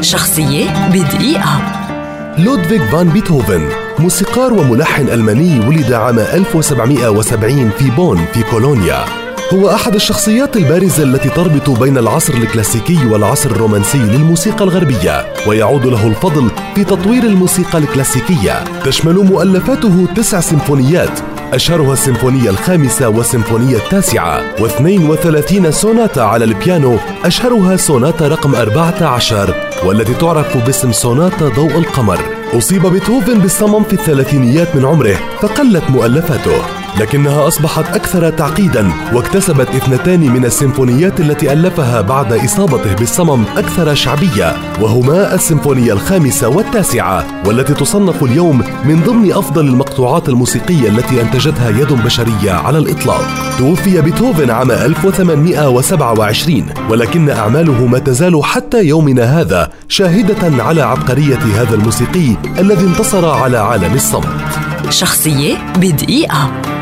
شخصية بدقيقة. لودفيغ فان بيتهوفن موسيقار وملحن ألماني ولد عام 1770 في بون في كولونيا هو أحد الشخصيات البارزة التي تربط بين العصر الكلاسيكي والعصر الرومانسي للموسيقى الغربية ويعود له الفضل في تطوير الموسيقى الكلاسيكية. تشمل مؤلفاته تسع سيمفونيات أشهرها السيمفونية الخامسة والسيمفونية التاسعة و32 سوناتا على البيانو أشهرها سوناتا رقم 14 والتي تعرف باسم سوناتا ضوء القمر. أصيب بيتهوفن بالصمم في الثلاثينيات من عمره فقلت مؤلفاته. لكنها أصبحت أكثر تعقيدا واكتسبت اثنتان من السيمفونيات التي ألفها بعد إصابته بالصمم أكثر شعبية وهما السيمفونية الخامسة والتاسعة والتي تصنف اليوم من ضمن أفضل المقطوعات الموسيقية التي أنتجتها يد بشرية على الإطلاق. توفي بيتهوفن عام 1827 ولكن أعماله ما تزال حتى يومنا هذا شاهدة على عبقرية هذا الموسيقي الذي انتصر على عالم الصمت. شخصية بدقيقة.